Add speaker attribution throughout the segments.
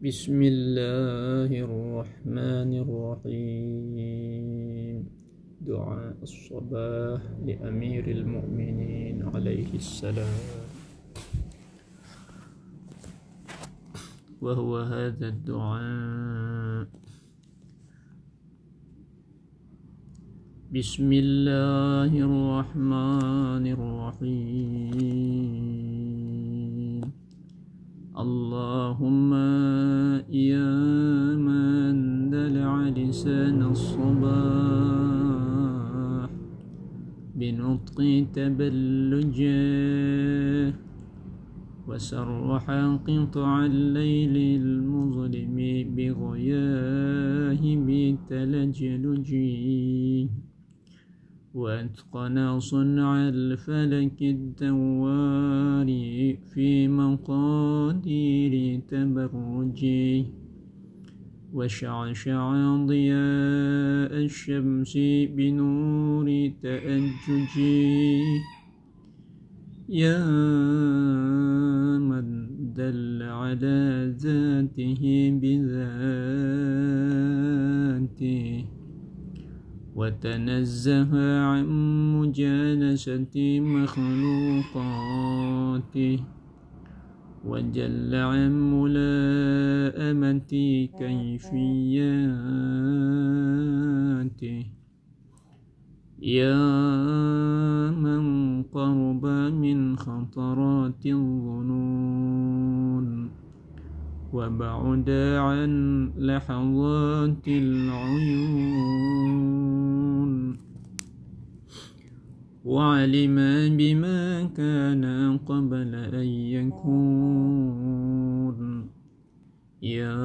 Speaker 1: بسم الله الرحمن الرحيم. دعاء الصباح لأمير المؤمنين عليه السلام. وهو هذا الدعاء. بسم الله الرحمن الرحيم. اللهم يا من دلع لسان الصباح بنطق تبلجه وسرح قطع الليل المظلم بغياه بتلجلجه وأتقن صنع الفلك الدوار في مقادير تبرجه وشعشع ضياء الشمس بنور تأججه يا من دل على ذاته بذاته وتنزه عن مجالسة مخلوقاته. وجل عن ملاءمة كيفياته. يا من قرب من خطرات الظنون. وبعد عن لحظات العيون. وعلم بما كان قبل أن يكون. يا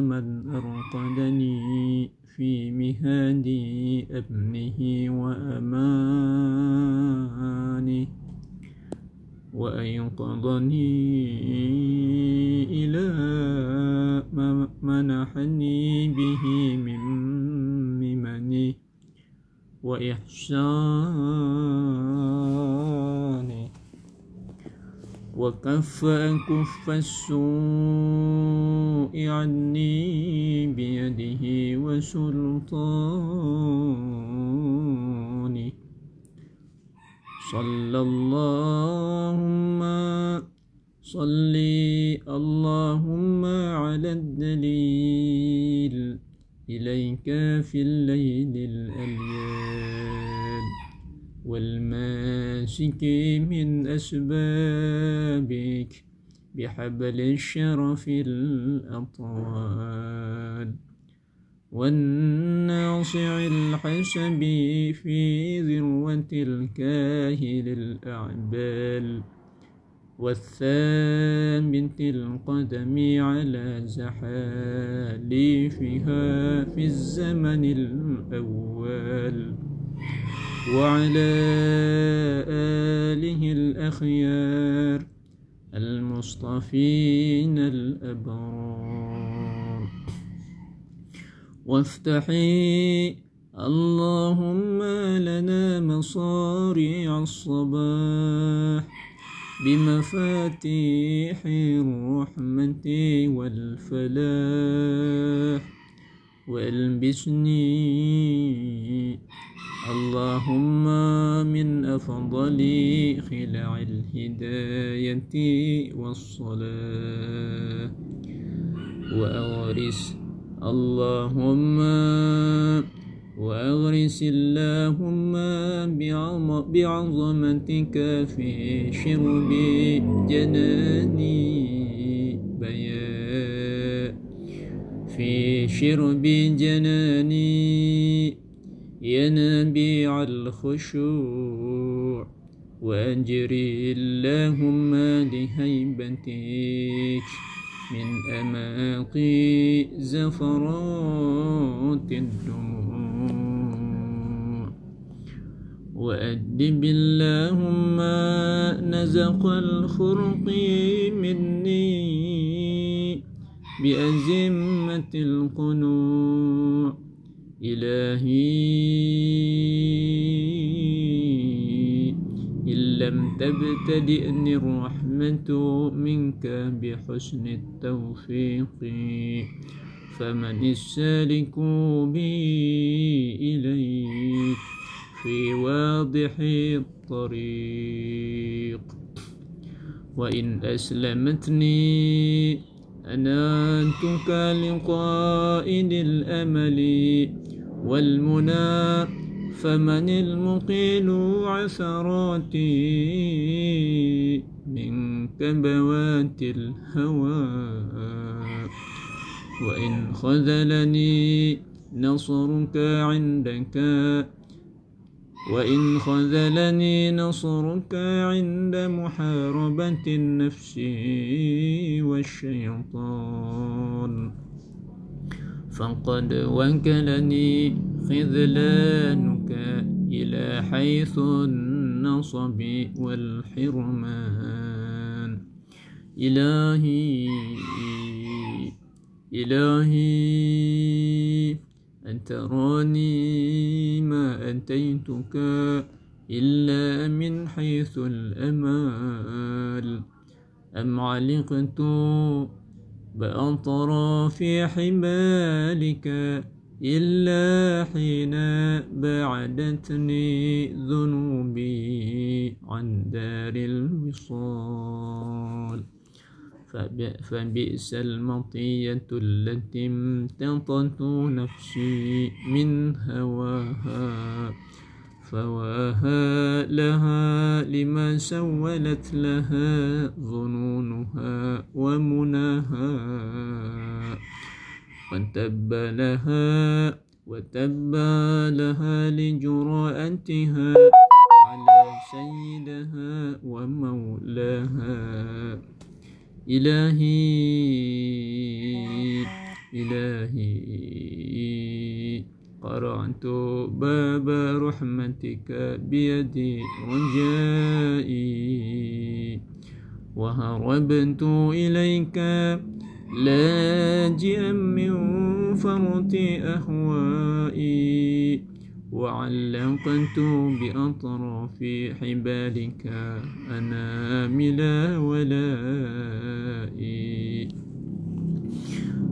Speaker 1: من أرقدني في مهاد أبنه وأمانه. وأيقظني إلى ما منحني به من ممن وإحسان وكف كف السوء عني بيده وسلطانه صلى اللهم صلي اللهم على الدليل. إليك في الليل الأليان والماسك من أسبابك بحبل الشرف الأطوال. والناصع الحسب في ذروة الكاهل الأعبال والثابت القدم على زحاليفها في الزمن الأول. وعلى آله الأخيار المصطفين الأبرار. وافتحي اللهم لنا مصاريع الصباح بمفاتيح الرحمة والفلاح. والبسني اللهم من أفضل خلع الهداية والصلاة. وأغرس اللهم وأغرس اللهم بعظمتك في شرب جناني بيا في شرب جناني ينابيع الخشوع. وأجري اللهم لهيبتك. من أماقي زفرات الدموع. وأدب اللهم نزق الخرق مني بأزمة القنوع. إلهي إن لم تبتدئني الرحمة منك بحسن التوفيق. فمن السالك بي إليك في واضح الطريق. وإن أسلمتني أنانتك لقائد الأمل والمنى. فمن المقيل عثراتي من كبوات الهوى. وإن خذلني نصرك عندك. وإن خذلني نصرك عند محاربة النفس والشيطان. فقد وكلني خذلانك إلى حيث النصب والحرمان. إلهي إلهي أن تراني ما أتيتك إلا من حيث الأمال. أم علقت بأطراف حبالك إلا حين بعدتني ذنوبي عن دار الوصال. فبئس المطية التي امتطت نفسي من هواها فواها لها لما سولت لها ظنونها ومناها. وتب لها وتب لها لجرأتها على سيدها ومولاها. إلهي إلهي قرعت باب رحمتك بيدي رجائي وهربت إليك لاجئا من فرط أهوائي وعلقت بأطراف حبالك أنامل ولائي.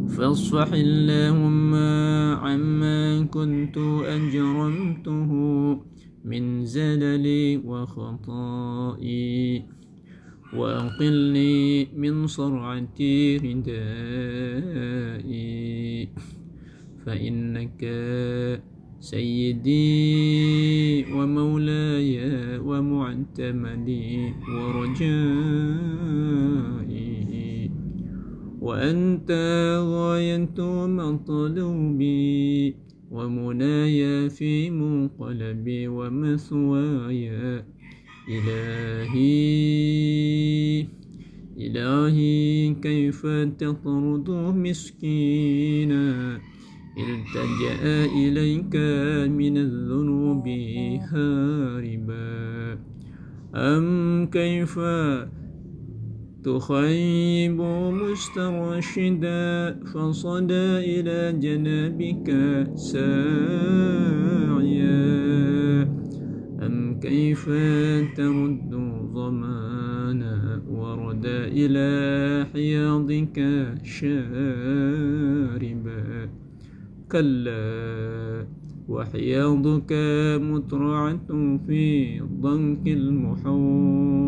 Speaker 1: فاصفح اللهم عما كنت أجرمته من زللي وخطائي. وأقلني من صرعة ردائي. فإنك سيدي ومولاي ومعتمدي ورجائي. وأنت غاية مطلوبي ومنايا في منقلبي ومثواي. إلهي إلهي كيف تطرد مسكينا؟ التجأ إليك من الذنوب هاربا. أم كيف تخيب مسترشدا؟ فصدى إلى جنابك ساعيا. كيف ترد ظمانا ورد إلى حياضك شاربا؟ كلا وحياضك مترعة في ضنك المحور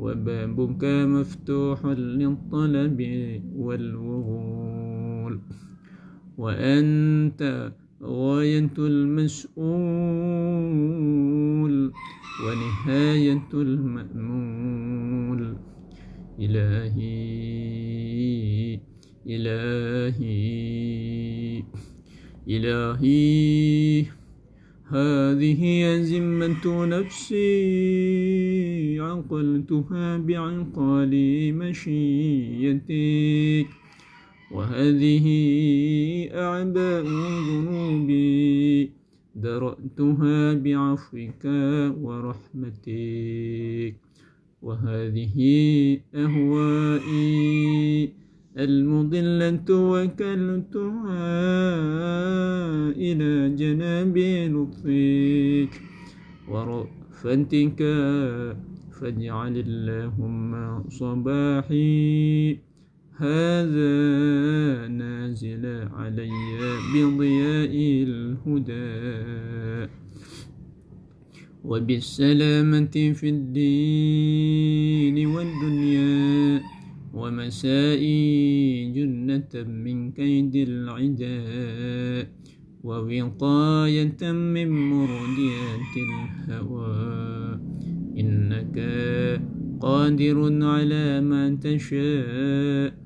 Speaker 1: وبابك مفتوح للطلب والوغول. وأنت غاية المسؤول ونهاية المأمول. إلهي إلهي إلهي هذه ذمة نفسي عقلتها بعقال مشيتك. وهذه أعباء ذنوبي درأتها بعفوك ورحمتك وهذه أهوائي المضلة وكلتها إلى جناب لطفك فانتكا فاجعل اللهم صباحي هذا نازل علي بضياء الهدى. وبالسلامة في الدين والدنيا ومسائي جنة من كيد العداء ووقاية من مرديات الهوى. إنك قادر على ما تشاء.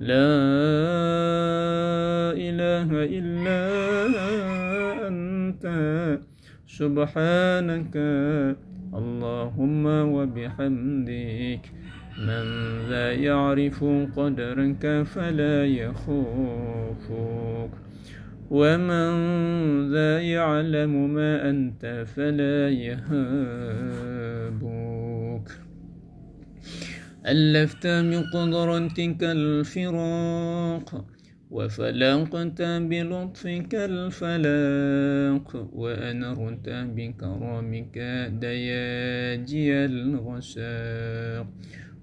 Speaker 1: لا إله إلا أنت. سبحانك اللهم وبحمدك. من لا يعرف قدرك فلا يخوفك. ومن لا يعلم ما أنت فلا يهابك. ألفت بقدرتك الفراق وفلقت بلطفك الفلاق وأنرت بكرمك دياجي الغساق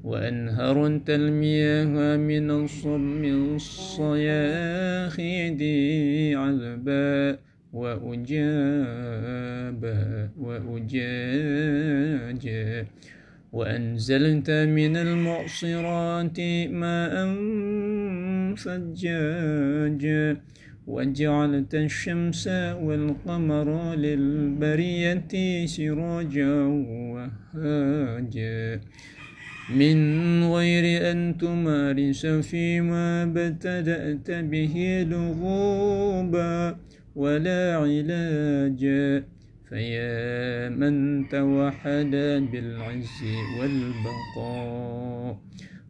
Speaker 1: وأنهرت المياه من الصم الصياخد عذبا وأجابا وأجاجا. وأنزلت من المعصرات ماء فجاجا وجعلت الشمس والقمر للبرية سراجا وهاجا. من غير أن تمارس فيما ابتدأت به لغوبا ولا علاجا. فيا من توحد بالعز والبقاء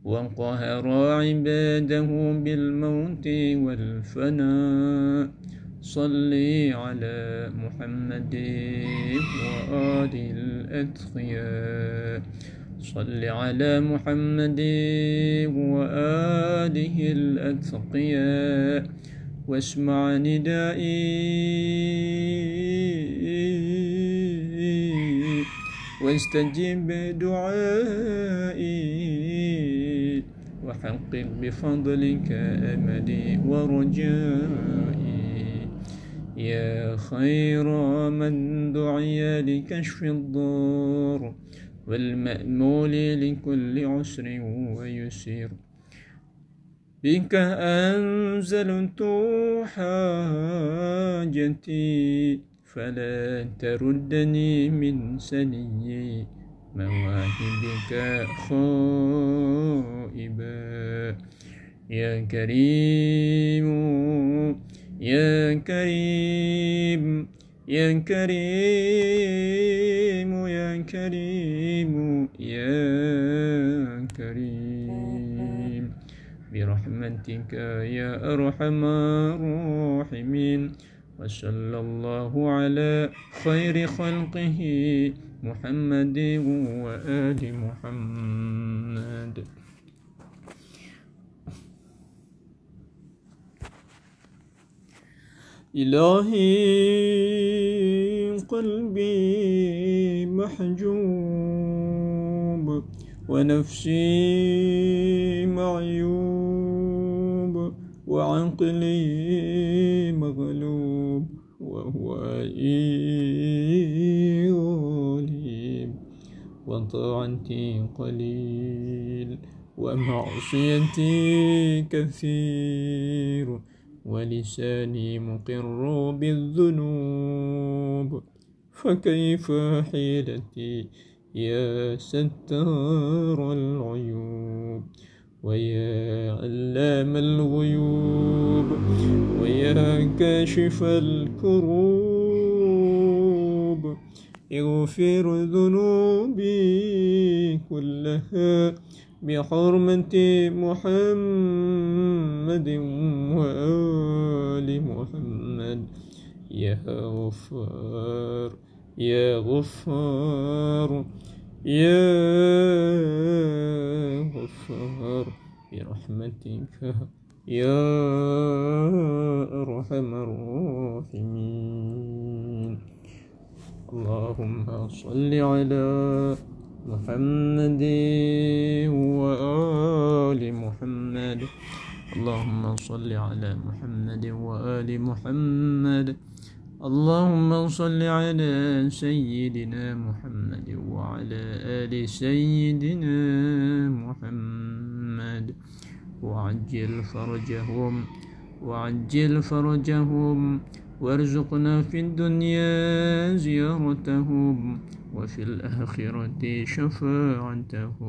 Speaker 1: وقهر عباده بالموت والفناء. صل على محمد وآل الأتقياء. صل على محمد وآله الأتقياء. واسمع ندائي. واستجب دعائي وحقق بفضلك أملي ورجائي. يا خير من دعي لكشف الضر والمأمول لكل عسر ويسير. بك أنزلت حاجتي فلا تردني من سني مواهبك خائبا. يا كريم يا كريم يا كريم يا كريم يا كريم. برحمتك يا أرحم الراحمين. وصلى الله على خير خلقه محمد وآل محمد. إلهي قلبي محجوب ونفسي معيوب. وعقلي مغلوب وهو غالب وطاعتي قليل ومعصيتي كثير ولساني مقر بالذنوب. فكيف حيلتي يا ستار العيوب؟ ويا علام الغيوب ويا كاشف الكروب. اغفر ذنوبي كلها بحرمة محمد وآل محمد. يا غفار يا غفار. يا غفار برحمتك يا أرحم الراحمين. اللهم صل على محمد وآل محمد. اللهم صل على محمد وآل محمد. اللهم صل على سيدنا محمد وعلى آل سيدنا محمد. وعجل فرجهم وعجل فرجهم وارزقنا في الدنيا زيارتهم وفي الآخرة شفاعتهم.